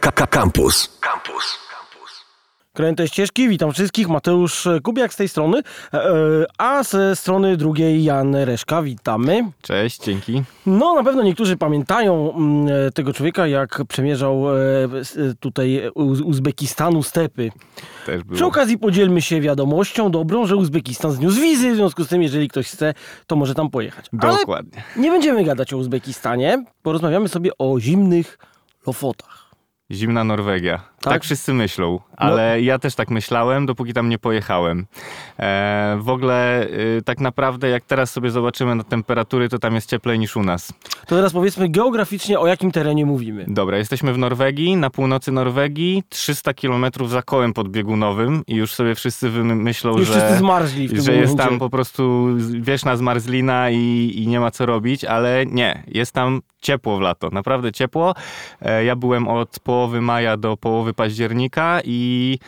Campus. Campus. Kręte ścieżki, witam wszystkich, Mateusz Kubiak z tej strony, e, a ze strony drugiej Jan Reszka, witamy. Cześć, dzięki. No, na pewno niektórzy pamiętają mm, tego człowieka, jak przemierzał e, tutaj z Uzbekistanu stepy. Też było. Przy okazji podzielmy się wiadomością dobrą, że Uzbekistan zniósł wizy, w związku z tym, jeżeli ktoś chce, to może tam pojechać. Dokładnie. Ale nie będziemy gadać o Uzbekistanie, porozmawiamy sobie o zimnych Lofotach. Zimna Norwegia. Tak, Tak? wszyscy myślą, ale ja też tak myślałem, dopóki tam nie pojechałem. E, w ogóle y, tak naprawdę jak teraz sobie zobaczymy na temperatury, to tam jest cieplej niż u nas. To teraz powiedzmy geograficznie, o jakim terenie mówimy. Dobra, jesteśmy w Norwegii, na północy Norwegii, 300 km za kołem podbiegunowym i już sobie wszyscy myślą, Już że... wszyscy zmarzli w tym że jest tam po prostu wieszna zmarzlina i, i nie ma co robić, ale nie, jest tam ciepło w lato, naprawdę ciepło. E, Ja byłem od połowy maja do połowy października i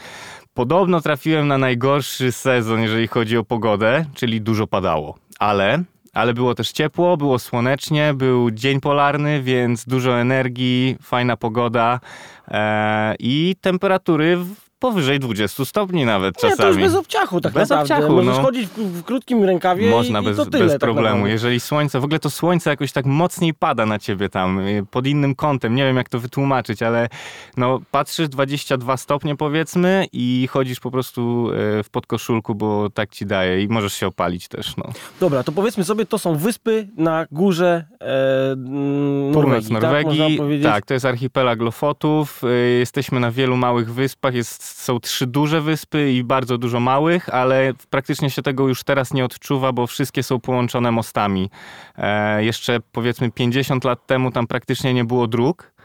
podobno trafiłem na najgorszy sezon, jeżeli chodzi o pogodę, czyli dużo padało, ale... Ale było też ciepło, było słonecznie, był dzień polarny, więc dużo energii, fajna pogoda e, i temperatury powyżej 20 stopni nawet Nie, czasami. to już bez obciachu tak Bez naprawdę. obciachu, Możesz no. chodzić w, w krótkim rękawie Można i, bez, i to tyle. bez tak problemu. naprawdę. Jeżeli słońce, w ogóle to słońce jakoś tak mocniej pada na ciebie tam, y, pod innym kątem, nie wiem jak to wytłumaczyć, ale no patrzysz 22 stopnie powiedzmy i chodzisz po prostu y, w podkoszulku, bo tak ci daje i możesz się opalić też, no. Dobra, to powiedzmy sobie, to są wyspy na górze e, mm, Północ Norwegii, tak? Norwegii, tak, to jest archipelag Lofotów. Y, Jesteśmy na wielu małych wyspach. Jest, są trzy duże wyspy i bardzo dużo małych, ale praktycznie się tego już teraz nie odczuwa, bo wszystkie są połączone mostami. E, jeszcze powiedzmy 50 lat temu tam praktycznie nie było dróg.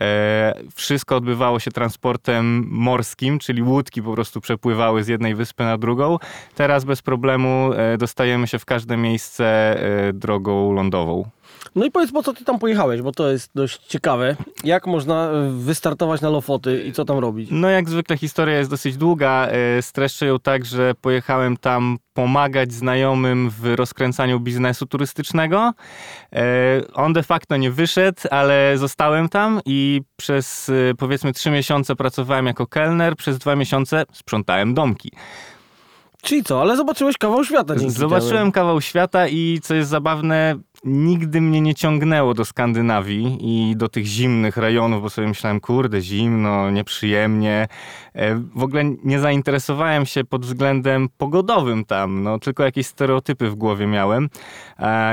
E, wszystko odbywało się transportem morskim, czyli łódki po prostu przepływały z jednej wyspy na drugą. Teraz bez problemu e, dostajemy się w każde miejsce e, drogą lądową. No i powiedz, po co ty tam pojechałeś, bo to jest dość ciekawe. Jak można e, wystartować na Lofoty i co tam robić? No jak zwykle historia jest dosyć długa. E, Streszczę ją tak, że pojechałem tam pomagać znajomym w rozkręcaniu biznesu turystycznego. E, On de facto nie wyszedł, ale zostałem tam i przez powiedzmy trzy miesiące pracowałem jako kelner, przez dwa miesiące sprzątałem domki. Czyli co, ale zobaczyłeś kawał świata dzięki Zobaczyłem temu. kawał świata i co jest zabawne, nigdy mnie nie ciągnęło do Skandynawii i do tych zimnych rejonów, bo sobie myślałem, kurde, zimno, nieprzyjemnie. E, W ogóle nie zainteresowałem się pod względem pogodowym tam, no tylko jakieś stereotypy w głowie miałem.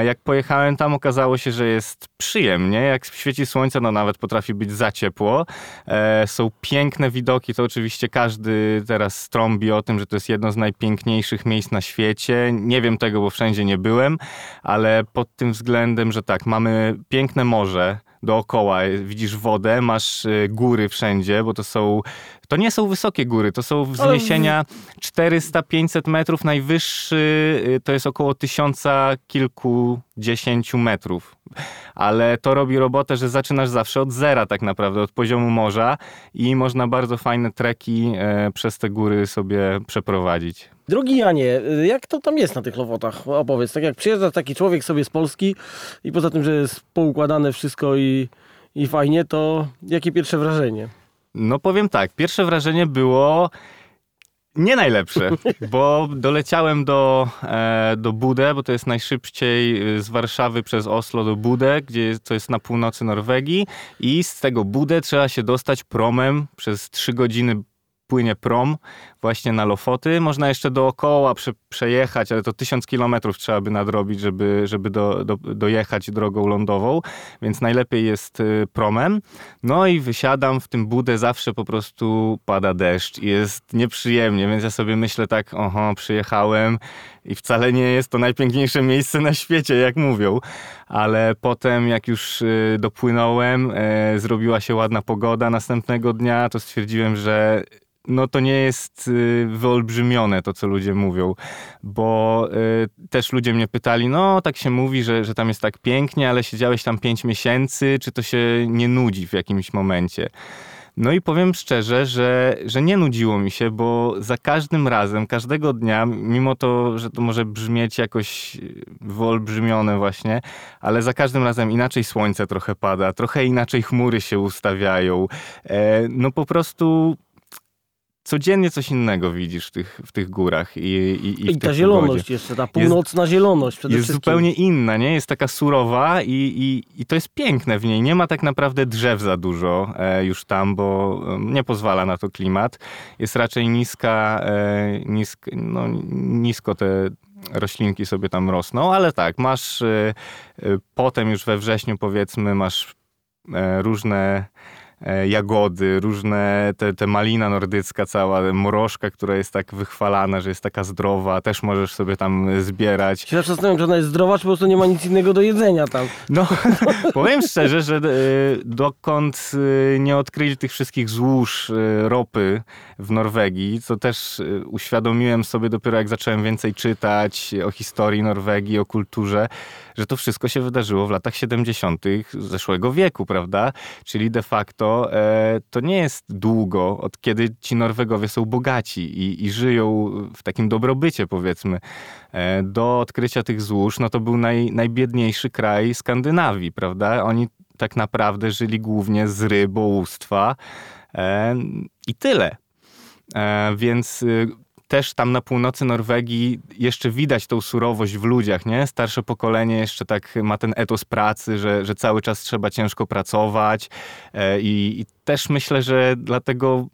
Jak pojechałem tam, okazało się, że jest przyjemnie. Jak świeci słońce, no nawet potrafi być za ciepło. E, Są piękne widoki, to oczywiście każdy teraz strąbi o tym, że to jest jedno z najpiękniejszych miejsc na świecie. Nie wiem tego, bo wszędzie nie byłem, ale pod tym względem, że tak, mamy piękne morze dookoła, widzisz wodę, masz y, góry wszędzie, bo to są, to nie są wysokie góry, to są wzniesienia 400-500 metrów, najwyższy y, to jest około tysiąca kilkudziesięciu metrów. Ale to robi robotę, że zaczynasz zawsze od zera tak naprawdę, od poziomu morza i można bardzo fajne treki e, przez te góry sobie przeprowadzić. Drogi Janie, jak to tam jest na tych Lofotach? Opowiedz, tak jak przyjeżdża taki człowiek sobie z Polski i poza tym, że jest poukładane wszystko i, i fajnie, to jakie pierwsze wrażenie? No powiem tak, pierwsze wrażenie było nie najlepsze, bo doleciałem do, e, do Budę, bo to jest najszybciej y, z Warszawy przez Oslo do Budę, gdzie jest, to jest na północy Norwegii i z tego Budę trzeba się dostać promem przez trzy godziny płynie prom właśnie na Lofoty. Można jeszcze dookoła prze, przejechać, ale to tysiąc kilometrów trzeba by nadrobić, żeby, żeby do, do, dojechać drogą lądową, więc najlepiej jest y, promem. No i wysiadam w tym budę, zawsze po prostu pada deszcz i jest nieprzyjemnie, więc ja sobie myślę tak, oho, przyjechałem i wcale nie jest to najpiękniejsze miejsce na świecie, jak mówią. Ale potem, jak już y, dopłynąłem, e, zrobiła się ładna pogoda następnego dnia, to stwierdziłem, że no to nie jest y, wyolbrzymione to, co ludzie mówią, bo y, też ludzie mnie pytali, no tak się mówi, że, że tam jest tak pięknie, ale siedziałeś tam pięć miesięcy, czy to się nie nudzi w jakimś momencie? No i powiem szczerze, że, że nie nudziło mi się, bo za każdym razem, każdego dnia, mimo to, że to może brzmieć jakoś wyolbrzymione właśnie, ale za każdym razem inaczej słońce trochę pada, trochę inaczej chmury się ustawiają. E, no po prostu codziennie coś innego widzisz w tych, w tych górach i, i, i, I ta zieloność pogodzie. jeszcze, ta północna zieloność przede Jest wszystkim. zupełnie inna, nie? Jest taka surowa i, i, i to jest piękne w niej. Nie ma tak naprawdę drzew za dużo e, już tam, bo nie pozwala na to klimat. Jest raczej niska, e, nisk, no, nisko te roślinki sobie tam rosną, ale tak, masz e, e, potem już we wrześniu powiedzmy masz e, różne jagody, różne, te, te malina nordycka cała, morożka, która jest tak wychwalana, że jest taka zdrowa, też możesz sobie tam zbierać. Się zawsze zastanawiam, czy ona jest zdrowa, czy po prostu nie ma nic innego do jedzenia tam. No, powiem szczerze, że y, dokąd y, nie odkryli tych wszystkich złóż ropy w Norwegii, co też uświadomiłem sobie dopiero jak zacząłem więcej czytać o historii Norwegii, o kulturze, że to wszystko się wydarzyło w latach 70. zeszłego wieku, prawda? Czyli de facto e, to nie jest długo, od kiedy ci Norwegowie są bogaci i, i żyją w takim dobrobycie, powiedzmy. E, do odkrycia tych złóż, no to był naj, najbiedniejszy kraj Skandynawii, prawda? Oni tak naprawdę żyli głównie z rybołówstwa e, i tyle. Więc y, też tam na północy Norwegii jeszcze widać tą surowość w ludziach, nie? Starsze pokolenie jeszcze tak ma ten etos pracy, że, że cały czas trzeba ciężko pracować e, i, i też myślę, że dlatego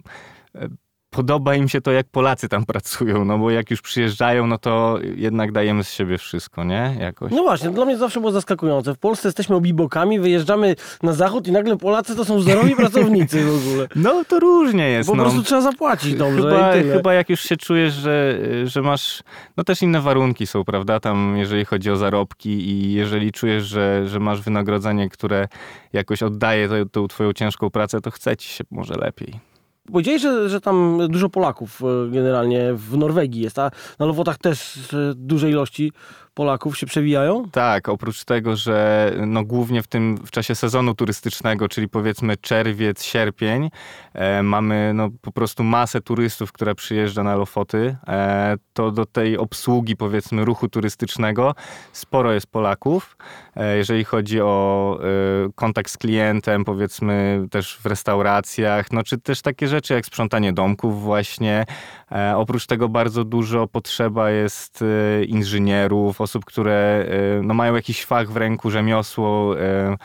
e, podoba im się to, jak Polacy tam pracują, no bo jak już przyjeżdżają, no to jednak dajemy z siebie wszystko, nie? Jakoś. No właśnie, dla mnie zawsze było zaskakujące. W Polsce jesteśmy obibokami, wyjeżdżamy na zachód i nagle Polacy to są wzorowi pracownicy w ogóle. No to różnie jest, Po no. prostu trzeba zapłacić dobrze Chyba, chyba jak już się czujesz, że, że masz, no też inne warunki są, prawda, tam jeżeli chodzi o zarobki i jeżeli czujesz, że, że masz wynagrodzenie, które jakoś oddaje tą, tą twoją ciężką pracę, to chce ci się może lepiej. Powiedziałeś, że, że tam dużo Polaków e, generalnie w Norwegii jest, a na Lowotach też e, duże ilości Polaków się przewijają? Tak, oprócz tego, że no głównie w tym w czasie sezonu turystycznego, czyli powiedzmy czerwiec, sierpień, e, mamy no po prostu masę turystów, która przyjeżdża na Lofoty, e, to do tej obsługi powiedzmy ruchu turystycznego sporo jest Polaków. E, jeżeli chodzi o e, kontakt z klientem, powiedzmy też w restauracjach, no czy też takie rzeczy jak sprzątanie domków właśnie. E, oprócz tego bardzo dużo potrzeba jest e, inżynierów, osób, które e, no, mają jakiś fach w ręku, rzemiosło e,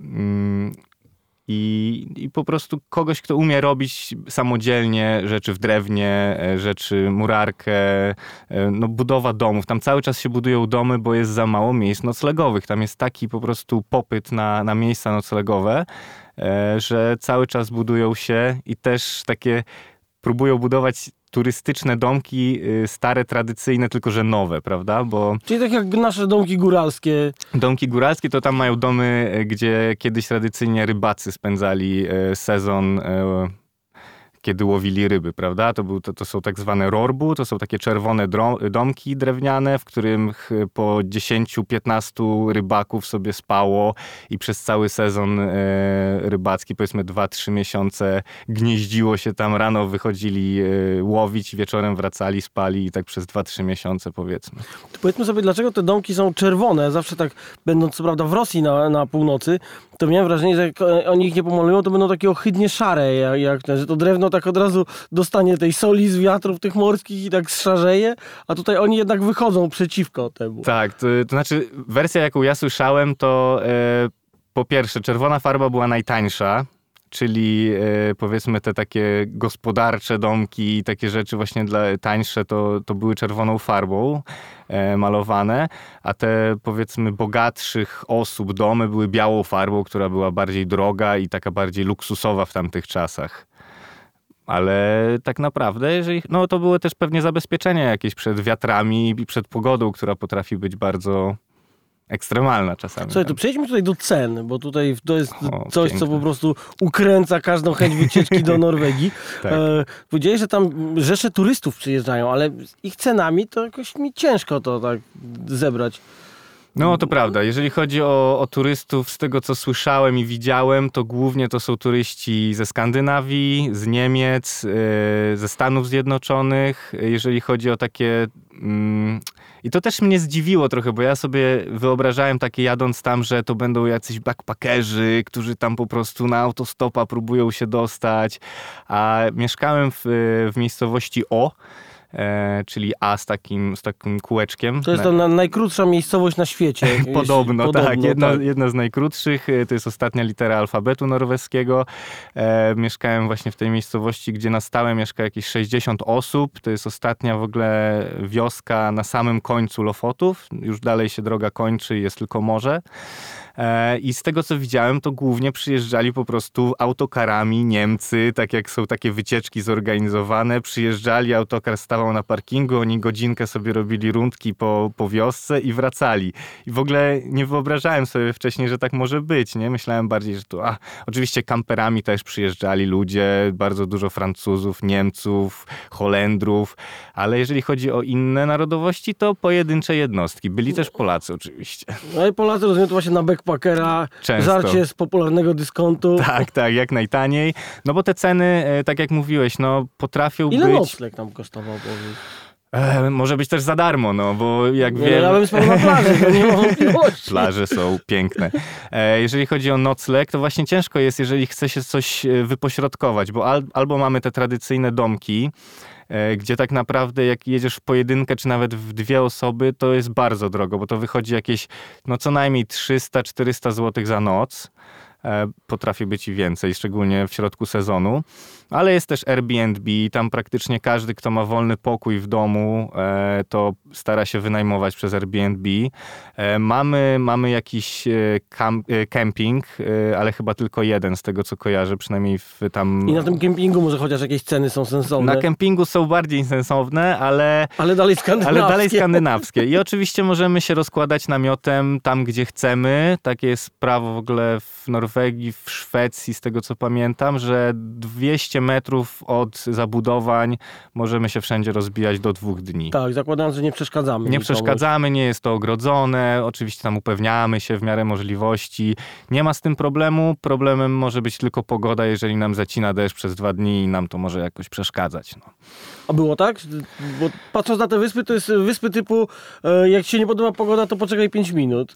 mm, i, i po prostu kogoś, kto umie robić samodzielnie rzeczy w drewnie, e, rzeczy, murarkę, no budowa domów. Tam cały czas się budują domy, bo jest za mało miejsc noclegowych. Tam jest taki po prostu popyt na, na miejsca noclegowe, że cały czas budują się i też takie próbują budować turystyczne domki, y, stare, tradycyjne, tylko że nowe, prawda? Bo Czyli tak jak nasze domki góralskie. domki góralskie to tam mają domy, e, gdzie kiedyś tradycyjnie rybacy spędzali e, sezon, kiedy łowili ryby, prawda? To, był, to, to są tak zwane rorbu, to są takie czerwone domki drewniane, w których po 10-15 rybaków sobie spało i przez cały sezon e, rybacki, powiedzmy 2-3 miesiące, gnieździło się tam, rano wychodzili e, łowić, wieczorem wracali, spali i tak przez 2-3 miesiące powiedzmy. To powiedzmy sobie, dlaczego te domki są czerwone. Zawsze tak, będąc co prawda w Rosji na, na północy, to miałem wrażenie, że jak e, oni ich nie pomalują, to będą takie ohydnie szare, jak, jak to drewno tak od razu dostanie tej soli z wiatrów tych morskich i tak szarzeje, a tutaj oni jednak wychodzą przeciwko temu. Tak, to, to znaczy wersja, jaką ja słyszałem, to e, po pierwsze, czerwona farba była najtańsza, czyli e, powiedzmy te takie gospodarcze domki i takie rzeczy właśnie dla tańsze, to, to były czerwoną farbą e, malowane, a te powiedzmy bogatszych osób domy były białą farbą, która była bardziej droga i taka bardziej luksusowa w tamtych czasach. Ale tak naprawdę, jeżeli, no to były też pewnie zabezpieczenia jakieś przed wiatrami i przed pogodą, która potrafi być bardzo ekstremalna czasami. Słuchaj, to przejdźmy tutaj do cen, bo tutaj to jest O, coś, co piękne. po prostu ukręca każdą chęć wycieczki do Norwegii. Tak. E, powiedziałeś, że tam rzesze turystów przyjeżdżają, ale z ich cenami to jakoś mi ciężko to tak zebrać. No to prawda. Jeżeli chodzi o, o, turystów, z tego co słyszałem i widziałem, to głównie to są turyści ze Skandynawii, z Niemiec, yy, ze Stanów Zjednoczonych. Jeżeli chodzi o takie. Yy, i to też mnie zdziwiło trochę, bo ja sobie wyobrażałem takie jadąc tam, że to będą jacyś backpackerzy, którzy tam po prostu na autostopa próbują się dostać. A mieszkałem w, w miejscowości O e, czyli A z takim, z takim kółeczkiem. To jest to na, najkrótsza miejscowość na świecie. Podobno, Podobno tak. Jedna, tak. jedna z najkrótszych. E, to jest ostatnia litera alfabetu norweskiego. E, mieszkałem właśnie w tej miejscowości, gdzie na stałe mieszka jakieś 60 osób. To jest ostatnia w ogóle wioska na samym końcu Lofotów. Już dalej się droga kończy, jest tylko morze. E, I z tego co widziałem, to głównie przyjeżdżali po prostu autokarami Niemcy, tak jak są takie wycieczki zorganizowane. Przyjeżdżali, autokar stawał na parkingu, oni godzinkę sobie robili rundki po, po wiosce i wracali. I w ogóle nie wyobrażałem sobie wcześniej, że tak może być. Nie? Myślałem bardziej, że tu, a oczywiście kamperami też przyjeżdżali ludzie, bardzo dużo Francuzów, Niemców, Holendrów, ale jeżeli chodzi o inne narodowości, to pojedyncze jednostki. Byli też Polacy oczywiście. No i Polacy rozumiem to właśnie na back backpackera, Często. żarcie z popularnego dyskontu. Tak, tak, jak najtaniej. No bo te ceny, e, tak jak mówiłeś, no potrafią Ile być... Ile nocleg tam kosztował, powiedz? E, może być też za darmo, no bo jak nie, wiem... Ja bym spał na plaży, to nie mam wątpliwości. Plaże są piękne. E, jeżeli chodzi o nocleg, to właśnie ciężko jest, jeżeli chce się coś e, wypośrodkować, bo al, albo mamy te tradycyjne domki, E, gdzie tak naprawdę jak jedziesz w pojedynkę, czy nawet w dwie osoby, to jest bardzo drogo, bo to wychodzi jakieś no co najmniej 300-400 zł za noc. E, potrafi być i więcej, szczególnie w środku sezonu. Ale jest też Airbnb, tam praktycznie każdy, kto ma wolny pokój w domu, e, to stara się wynajmować przez Airbnb. E, mamy, mamy jakiś camping, ale chyba tylko jeden z tego, co kojarzę, przynajmniej w tam... I na tym kempingu może chociaż jakieś ceny są sensowne? Na kempingu są bardziej sensowne, ale... Ale dalej skandynawskie. Ale dalej skandynawskie. I oczywiście możemy się rozkładać namiotem tam, gdzie chcemy. Takie jest prawo w ogóle w Norwegii Norwegii, w Szwecji, z tego co pamiętam, że 200 metrów od zabudowań możemy się wszędzie rozbijać do dwóch dni. Tak, zakładając, że nie przeszkadzamy. Nie nikomu. przeszkadzamy, nie jest to ogrodzone, oczywiście tam upewniamy się w miarę możliwości. Nie ma z tym problemu. Problemem może być tylko pogoda, jeżeli nam zacina deszcz przez dwa dni i nam to może jakoś przeszkadzać. No. A było tak? Bo patrząc na te wyspy, to jest wyspy typu e, jak ci się nie podoba pogoda, to poczekaj 5 minut.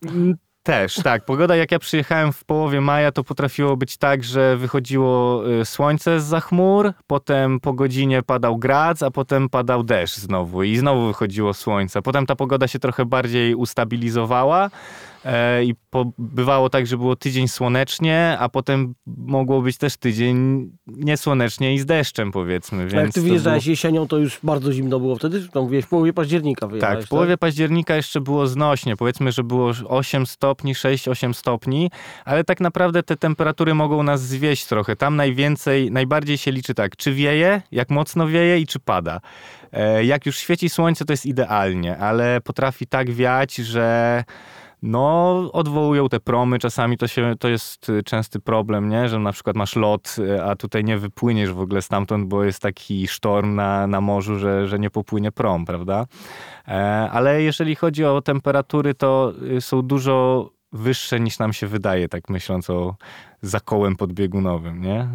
Też, tak. Pogoda, jak ja przyjechałem w połowie maja, to potrafiło być tak, że wychodziło y, słońce z chmur, potem po godzinie padał grad, a potem padał deszcz znowu i znowu wychodziło słońce. Potem ta pogoda się trochę bardziej ustabilizowała, i po, bywało tak, że było tydzień słonecznie, a potem mogło być też tydzień niesłonecznie i z deszczem powiedzmy. Więc jak ty wyjeżdżałeś było... jesienią, to już bardzo zimno było wtedy? Tam mówiłeś, w połowie października Tak, w połowie tak? października jeszcze było znośnie. Powiedzmy, że było 8 stopni, 6-8 stopni, ale tak naprawdę te temperatury mogą nas zwieść trochę. Tam najwięcej, najbardziej się liczy tak, czy wieje, jak mocno wieje i czy pada. E, jak już świeci słońce, to jest idealnie, ale potrafi tak wiać, że no, odwołują te promy, czasami to, się, to jest y, częsty problem, nie? że na przykład masz lot, y, a tutaj nie wypłyniesz w ogóle stamtąd, bo jest taki sztorm na, na morzu, że, że nie popłynie prom, prawda? E, ale jeżeli chodzi o temperatury, to y, są dużo wyższe niż nam się wydaje, tak myśląc o zakołem podbiegunowym, nie?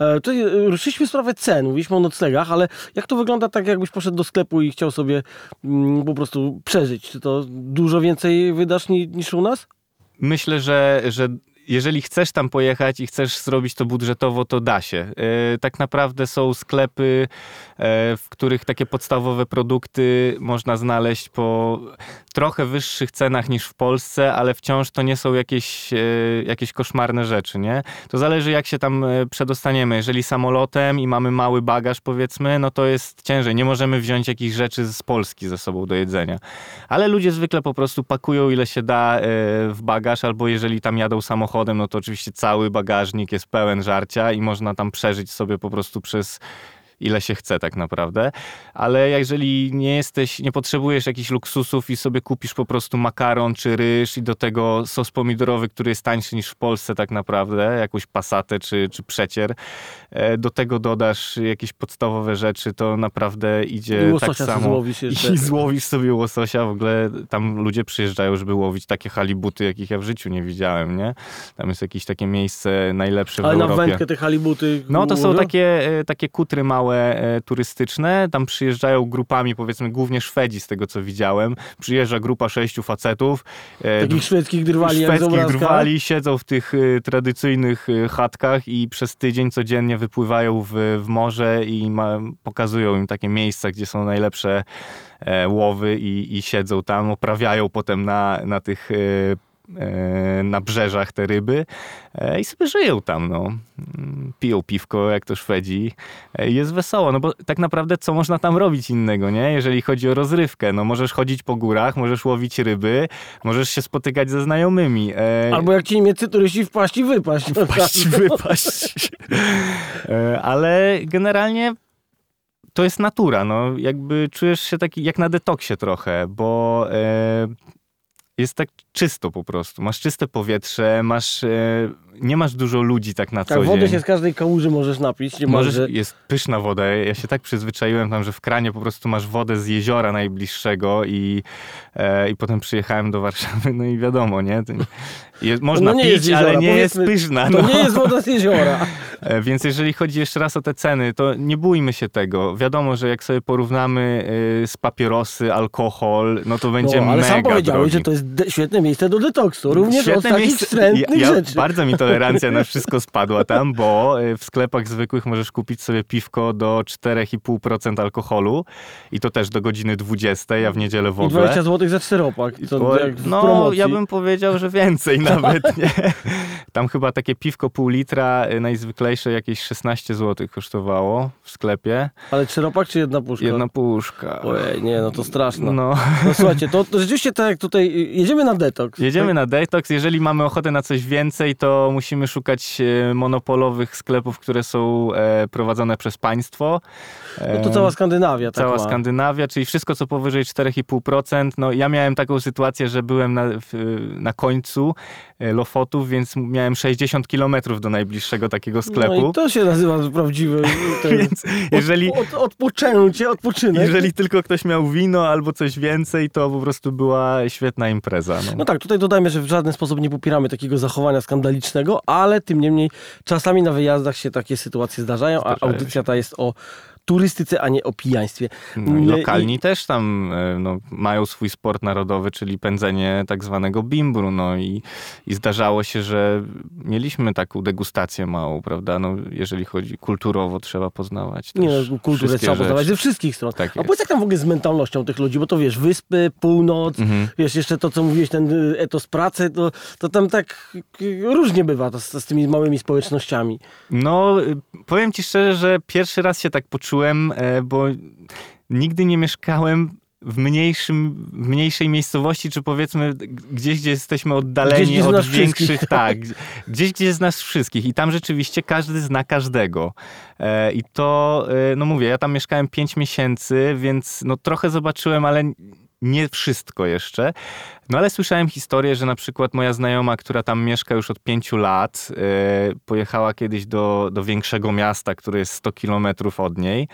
E, E, e, ruszyliśmy sprawę cen, mówiliśmy o noclegach, ale jak to wygląda tak, jakbyś poszedł do sklepu i chciał sobie mm, po prostu przeżyć? Czy to dużo więcej wydasz niż u nas? Myślę, że, że jeżeli chcesz tam pojechać i chcesz zrobić to budżetowo, to da się. E, tak naprawdę są sklepy, w których takie podstawowe produkty można znaleźć po trochę wyższych cenach niż w Polsce, ale wciąż to nie są jakieś, e, jakieś koszmarne rzeczy, nie? To zależy jak się tam e, przedostaniemy. Jeżeli samolotem i mamy mały bagaż powiedzmy, no to jest ciężej. Nie możemy wziąć jakichś rzeczy z Polski ze sobą do jedzenia. Ale ludzie zwykle po prostu pakują ile się da e, w bagaż, albo jeżeli tam jadą samochodem, no to oczywiście cały bagażnik jest pełen żarcia i można tam przeżyć sobie po prostu przez ile się chce tak naprawdę. Ale jeżeli nie jesteś, nie potrzebujesz jakichś luksusów i sobie kupisz po prostu makaron czy ryż i do tego sos pomidorowy, który jest tańszy niż w Polsce tak naprawdę, jakąś pasatę czy, czy przecier, do tego dodasz jakieś podstawowe rzeczy, to naprawdę I idzie tak łososia samo. złowisz jeszcze. I złowisz sobie łososia, w ogóle tam ludzie przyjeżdżają, żeby łowić takie halibuty, jakich ja w życiu nie widziałem, nie? Tam jest jakieś takie miejsce najlepsze w Ale na Europie. wędkę te halibuty No to są takie, e, takie kutry małe e, turystyczne, tam przyjeżdżają grupami, powiedzmy głównie Szwedzi z tego co widziałem. Przyjeżdża grupa sześciu facetów. e, Takich szwedzkich drwali jak szwedzkich obrazka. drwali, siedzą w tych tradycyjnych chatkach i przez tydzień codziennie wypływają w, w morze i ma, pokazują im takie miejsca, gdzie są najlepsze e, łowy i, i siedzą tam, oprawiają potem na, na tych e, na brzeżach te ryby e, i sobie żyją tam, no. Piją piwko, jak to Szwedzi. E, Jest wesoło, no bo tak naprawdę co można tam robić innego, nie? Jeżeli chodzi o rozrywkę, no możesz chodzić po górach, możesz łowić ryby, możesz się spotykać ze znajomymi. E, Albo jak ci niemieccy turyści wpaść i wypaść. wpaść, wypaść. E, Ale generalnie to jest natura, no jakby czujesz się taki jak na detoksie trochę, bo e, jest tak czysto po prostu. Masz czyste powietrze, masz, e, nie masz dużo ludzi tak na Tak, co wodę dzień. się z każdej kałuży możesz napić. Nie Możesz, może... jest pyszna woda. Ja się tak przyzwyczaiłem tam, że w kranie po prostu masz wodę z jeziora najbliższego i, e, i potem przyjechałem do Warszawy, no i wiadomo, nie? Jest, można nie pić, jeziora, ale nie jest pyszna. To no. nie jest woda z jeziora. E, Więc jeżeli chodzi jeszcze raz o te ceny, to nie bójmy się tego. Wiadomo, że jak sobie porównamy y, z papierosy, alkohol, no to będzie No, ale mega sam powiedziałeś, drogi. że to jest świetne miejsce do detoksu. Również Świetne od takich miejsce. wstrętnych ja, ja, rzeczy. Bardzo mi tolerancja na wszystko spadła tam, bo y, w sklepach zwykłych możesz kupić sobie piwko do 4,5% alkoholu i to też do godziny 20, a w niedzielę w I ogóle. 20 zł za czteropak. To Bo- no, promocji. ja bym powiedział, że więcej nawet, nie? Tam chyba takie piwko pół litra, y, najzwyklejsze jakieś 16 zł kosztowało w sklepie. Ale czteropak czy jedna puszka? Jedna puszka. Ojej, nie, no to straszne. No, No, słuchajcie, to, to rzeczywiście tak jak tutaj, y, jedziemy na jedziemy na detoks. Jeżeli mamy ochotę na coś więcej, to musimy szukać e, monopolowych sklepów, które są e, prowadzone przez państwo. No to cała Skandynawia tak Cała ma. Skandynawia, czyli wszystko, co powyżej 4,5%. No, ja miałem taką sytuację, że byłem na, na końcu e, Lofotów, więc miałem 60 kilometrów do najbliższego takiego sklepu. No i to się nazywa prawdziwy Więc jeżeli, od, od, odpoczęcie, odpoczynek. jeżeli tylko ktoś miał wino albo coś więcej, to po prostu była świetna impreza. No. No tak, tutaj dodajmy, że w żaden sposób nie popieramy takiego zachowania skandalicznego, ale tym niemniej czasami na wyjazdach się takie sytuacje zdarzają, a audycja ta jest o turystyce, a nie o pijaństwie. No i lokalni też tam e, no, mają swój sport narodowy, czyli pędzenie tak zwanego bimbru. No i, i zdarzało się, że mieliśmy taką degustację małą, prawda? No, jeżeli chodzi kulturowo, trzeba poznawać Nie no, kulturę trzeba poznawać rzeczy. ze wszystkich stron. Tak a powiedz jak tam w ogóle z mentalnością tych ludzi, bo to wiesz, wyspy, północ, Mhm. wiesz, jeszcze to, co mówiłeś, ten y, etos pracy, to, to tam tak y, różnie bywa to z, z tymi małymi społecznościami. No, y, powiem ci szczerze, że pierwszy raz się tak poczułem, e, bo nigdy nie mieszkałem w, mniejszym, w mniejszej miejscowości, czy powiedzmy gdzieś, gdzie jesteśmy oddaleni Gdzieś, gdzie od większych, wszystkich. tak, gdzieś, gdzie jest nas wszystkich i tam rzeczywiście każdy zna każdego. E, I to, e, no mówię, ja tam mieszkałem 5 miesięcy, więc no trochę zobaczyłem, ale nie wszystko jeszcze. No ale słyszałem historię, że na przykład moja znajoma, która tam mieszka już od pięciu lat, e, pojechała kiedyś do, do większego miasta, które jest 100 kilometrów od niej,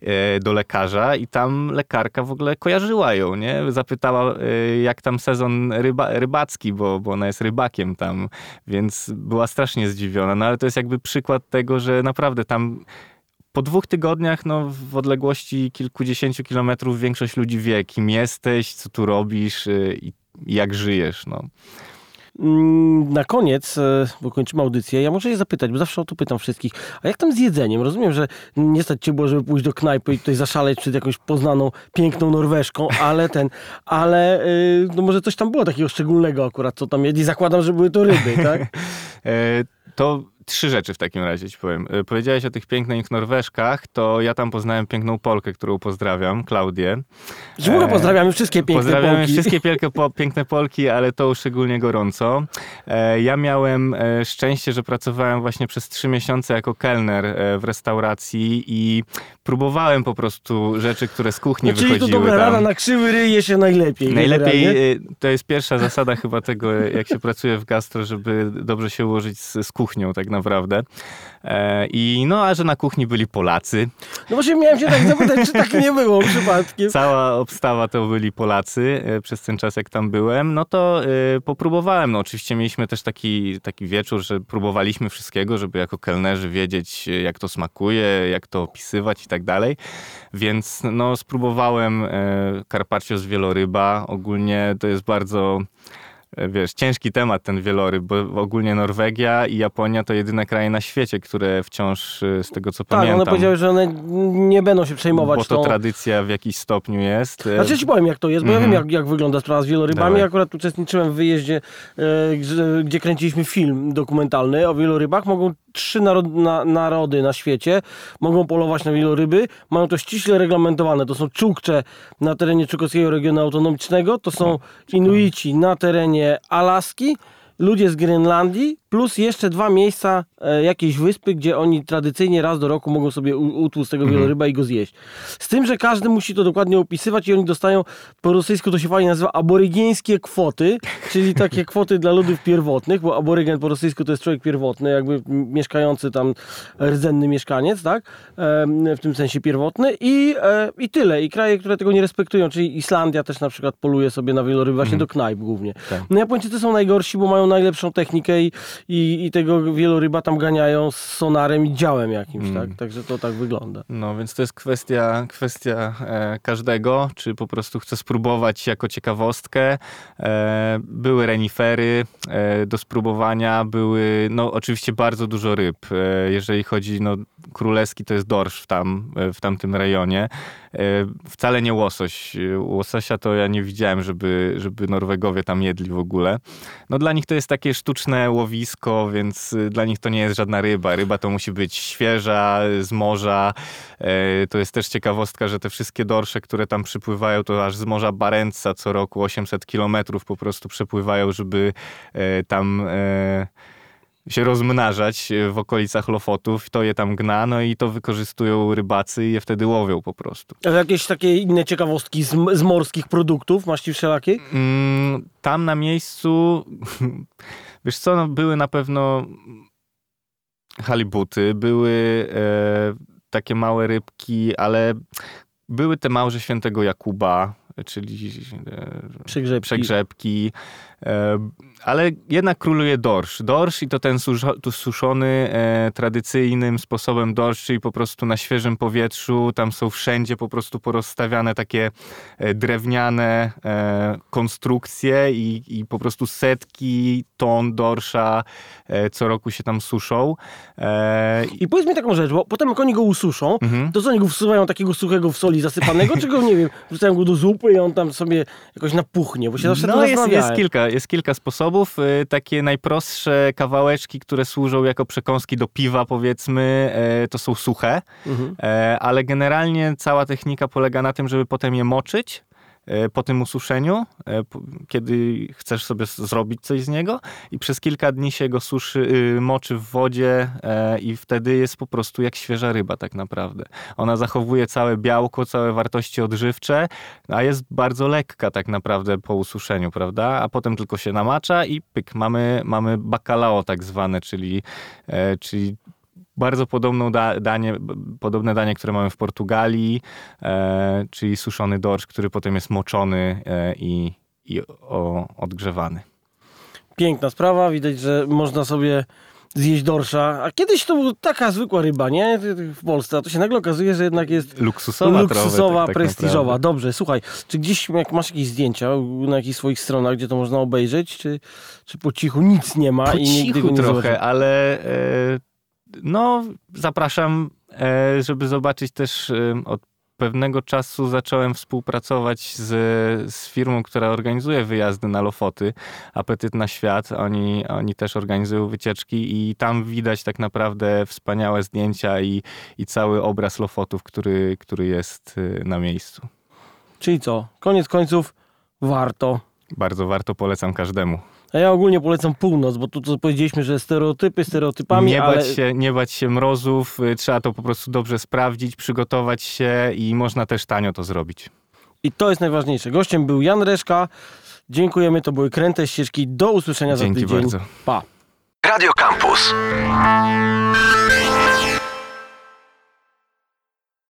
e, do lekarza i tam lekarka w ogóle kojarzyła ją, nie? Zapytała, e, jak tam sezon ryba, rybacki, bo, bo ona jest rybakiem tam, więc była strasznie zdziwiona. No ale to jest jakby przykład tego, że naprawdę tam po dwóch tygodniach, no, w odległości kilkudziesięciu kilometrów, większość ludzi wie, kim jesteś, co tu robisz y, i jak żyjesz. No. Mm, Na koniec, e, bo kończymy audycję, ja muszę je zapytać, bo zawsze o to pytam wszystkich. A jak tam z jedzeniem? Rozumiem, że nie stać cię było, żeby pójść do knajpy i tutaj zaszaleć przed jakąś poznaną, piękną Norweszką, ale ten, ale y, no może coś tam było takiego szczególnego akurat, co tam jedli. Zakładam, że były to ryby, tak? E, to trzy rzeczy w takim razie ci powiem. E, Powiedziałeś o tych pięknych Norweszkach, to ja tam poznałem piękną Polkę, którą pozdrawiam, Klaudię. Ogóle E, pozdrawiamy wszystkie piękne Pozdrawiamy Polki. wszystkie piękne, po, piękne Polki, ale to szczególnie gorąco. E, ja miałem e, szczęście, że pracowałem właśnie przez trzy miesiące jako kelner w restauracji i próbowałem po prostu rzeczy, które z kuchni No, czyli to wychodziły dobra tam. rada na krzywy ryj je się najlepiej. Najlepiej, generalnie. y, to jest pierwsza zasada chyba tego, jak się pracuje w gastro, żeby dobrze się ułożyć z, z kuchnią tak naprawdę. E, I no, a że na kuchni byli Polacy. No właśnie miałem się tak zapytać, czy tak nie było przypadkiem. Cała obstawa to byli Polacy e, przez ten czas, jak tam byłem. No to e, popróbowałem. No oczywiście mieliśmy też taki, taki wieczór, że próbowaliśmy wszystkiego, żeby jako kelnerzy wiedzieć, jak to smakuje, jak to opisywać i tak dalej. Więc no, spróbowałem e, carpaccio z wieloryba. Ogólnie to jest bardzo wiesz, ciężki temat ten wieloryb, bo ogólnie Norwegia i Japonia to jedyne kraje na świecie, które wciąż, e, z tego co Tak, pamiętam, one powiedziały, że one nie będą się przejmować bo to tą... tradycja w jakiś stopniu jest. E, Znaczy ja ci powiem jak to jest, bo ja Mhm. wiem jak, jak wygląda sprawa z wielorybami. Dawaj. Akurat uczestniczyłem w wyjeździe, e, gdzie, gdzie kręciliśmy film dokumentalny o wielorybach. Mogą trzy narod, na, narody na świecie mogą polować na wieloryby. Mają to ściśle reglamentowane. To są Czukcze na terenie Czukowskiego Regionu Autonomicznego, to są Inuici na terenie Alaski, ludzie z Grenlandii, plus jeszcze dwa miejsca, e, jakiejś wyspy, gdzie oni tradycyjnie raz do roku mogą sobie utłuc tego wieloryba i go zjeść. Z tym, że każdy musi to dokładnie opisywać i oni dostają, po rosyjsku to się fajnie nazywa aborygeńskie kwoty, czyli takie kwoty dla ludów pierwotnych, bo aborygen po rosyjsku to jest człowiek pierwotny, jakby mieszkający tam rdzenny mieszkaniec, tak? Em, W tym sensie pierwotny i, e, i tyle. I kraje, które tego nie respektują, czyli Islandia też na przykład poluje sobie na wieloryby właśnie do knajp głównie. Tak. No Japończycy są najgorsi, bo mają najlepszą technikę i, i, i tego wieloryba tam ganiają z sonarem i działem jakimś, Mm. tak? Także to tak wygląda. No, więc to jest kwestia, kwestia e, każdego, czy po prostu chce spróbować jako ciekawostkę. E, były renifery e, do spróbowania, były, no oczywiście bardzo dużo ryb. E, jeżeli chodzi, no królewski to jest dorsz w, tam, e, w tamtym rejonie. E, wcale nie łosoś. E, Łososia to ja nie widziałem, żeby, żeby Norwegowie tam jedli w ogóle. No dla nich to jest takie sztuczne łowisko, więc y, dla nich to nie jest żadna ryba. Ryba to musi być świeża, z morza. E, To jest też ciekawostka, że te wszystkie dorsze, które tam przypływają, to aż z morza Barentsa co roku 800 kilometrów po prostu przepływają, żeby e, tam e, się rozmnażać e, w okolicach Lofotów. To je tam gna, no i to wykorzystują rybacy i je wtedy łowią po prostu. A jakieś takie inne ciekawostki z, z morskich produktów masz ci wszelakie? Mm, tam na miejscu, wiesz co, no, były na pewno halibuty, były e, takie małe rybki, ale były te małże świętego Jakuba, czyli e, przegrzebki, e, ale jednak króluje dorsz. Dorsz i to ten suszony e, tradycyjnym sposobem dorsz, czyli po prostu na świeżym powietrzu, tam są wszędzie po prostu porozstawiane takie e, drewniane e, konstrukcje i, i po prostu setki ton dorsza e, co roku się tam suszą. E, i- powiedz mi taką rzecz, bo potem jak oni go ususzą, Mhm. to co oni go wsuwają takiego suchego w soli zasypanego, czy go, nie wiem, wrzucają go do zupy i on tam sobie jakoś napuchnie, bo się zawsze no to jest, jest, kilka, jest kilka sposobów. Y, Takie najprostsze kawałeczki, które służą jako przekąski do piwa, powiedzmy, e, to są suche, Mhm. E, ale generalnie cała technika polega na tym, żeby potem je moczyć po tym ususzeniu, e, kiedy chcesz sobie zrobić coś z niego i przez kilka dni się go suszy, y, moczy w wodzie e, i wtedy jest po prostu jak świeża ryba tak naprawdę. Ona zachowuje całe białko, całe wartości odżywcze, a jest bardzo lekka tak naprawdę po ususzeniu, prawda? A potem tylko się namacza i pyk, mamy, mamy bacalao tak zwane, czyli, e, czyli bardzo podobną da, danie, podobne danie, które mamy w Portugalii, e, czyli suszony dorsz, który potem jest moczony e, i, i o, odgrzewany. Piękna sprawa, widać, że można sobie zjeść dorsza. A kiedyś to była taka zwykła ryba, nie? W Polsce, a to się nagle okazuje, że jednak jest Luksusowa, luksusowa, trochę, tak, tak prestiżowa. Dobrze, słuchaj, czy gdzieś jak masz jakieś zdjęcia na jakichś swoich stronach, gdzie to można obejrzeć, czy, czy po cichu nic nie ma Po i nigdy cichu nie trochę, zobaczy? ale e, no zapraszam, e, żeby zobaczyć też e, od pewnego czasu zacząłem współpracować z, z firmą, która organizuje wyjazdy na Lofoty, Apetyt na Świat. Oni, oni też organizują wycieczki i tam widać tak naprawdę wspaniałe zdjęcia i, i cały obraz Lofotów, który, który jest e, na miejscu. Czyli co? Koniec końców warto. Bardzo warto, polecam każdemu. A ja ogólnie polecam północ, bo tu to powiedzieliśmy, że stereotypy stereotypami, nie, bać ale się, nie bać się mrozów, y, trzeba to po prostu dobrze sprawdzić, przygotować się i można też tanio to zrobić. i to jest najważniejsze. Gościem był Jan Reszka. Dziękujemy, to były Kręte Ścieżki. Do usłyszenia Dzięki za tydzień. bardzo. Pa. Radio Campus.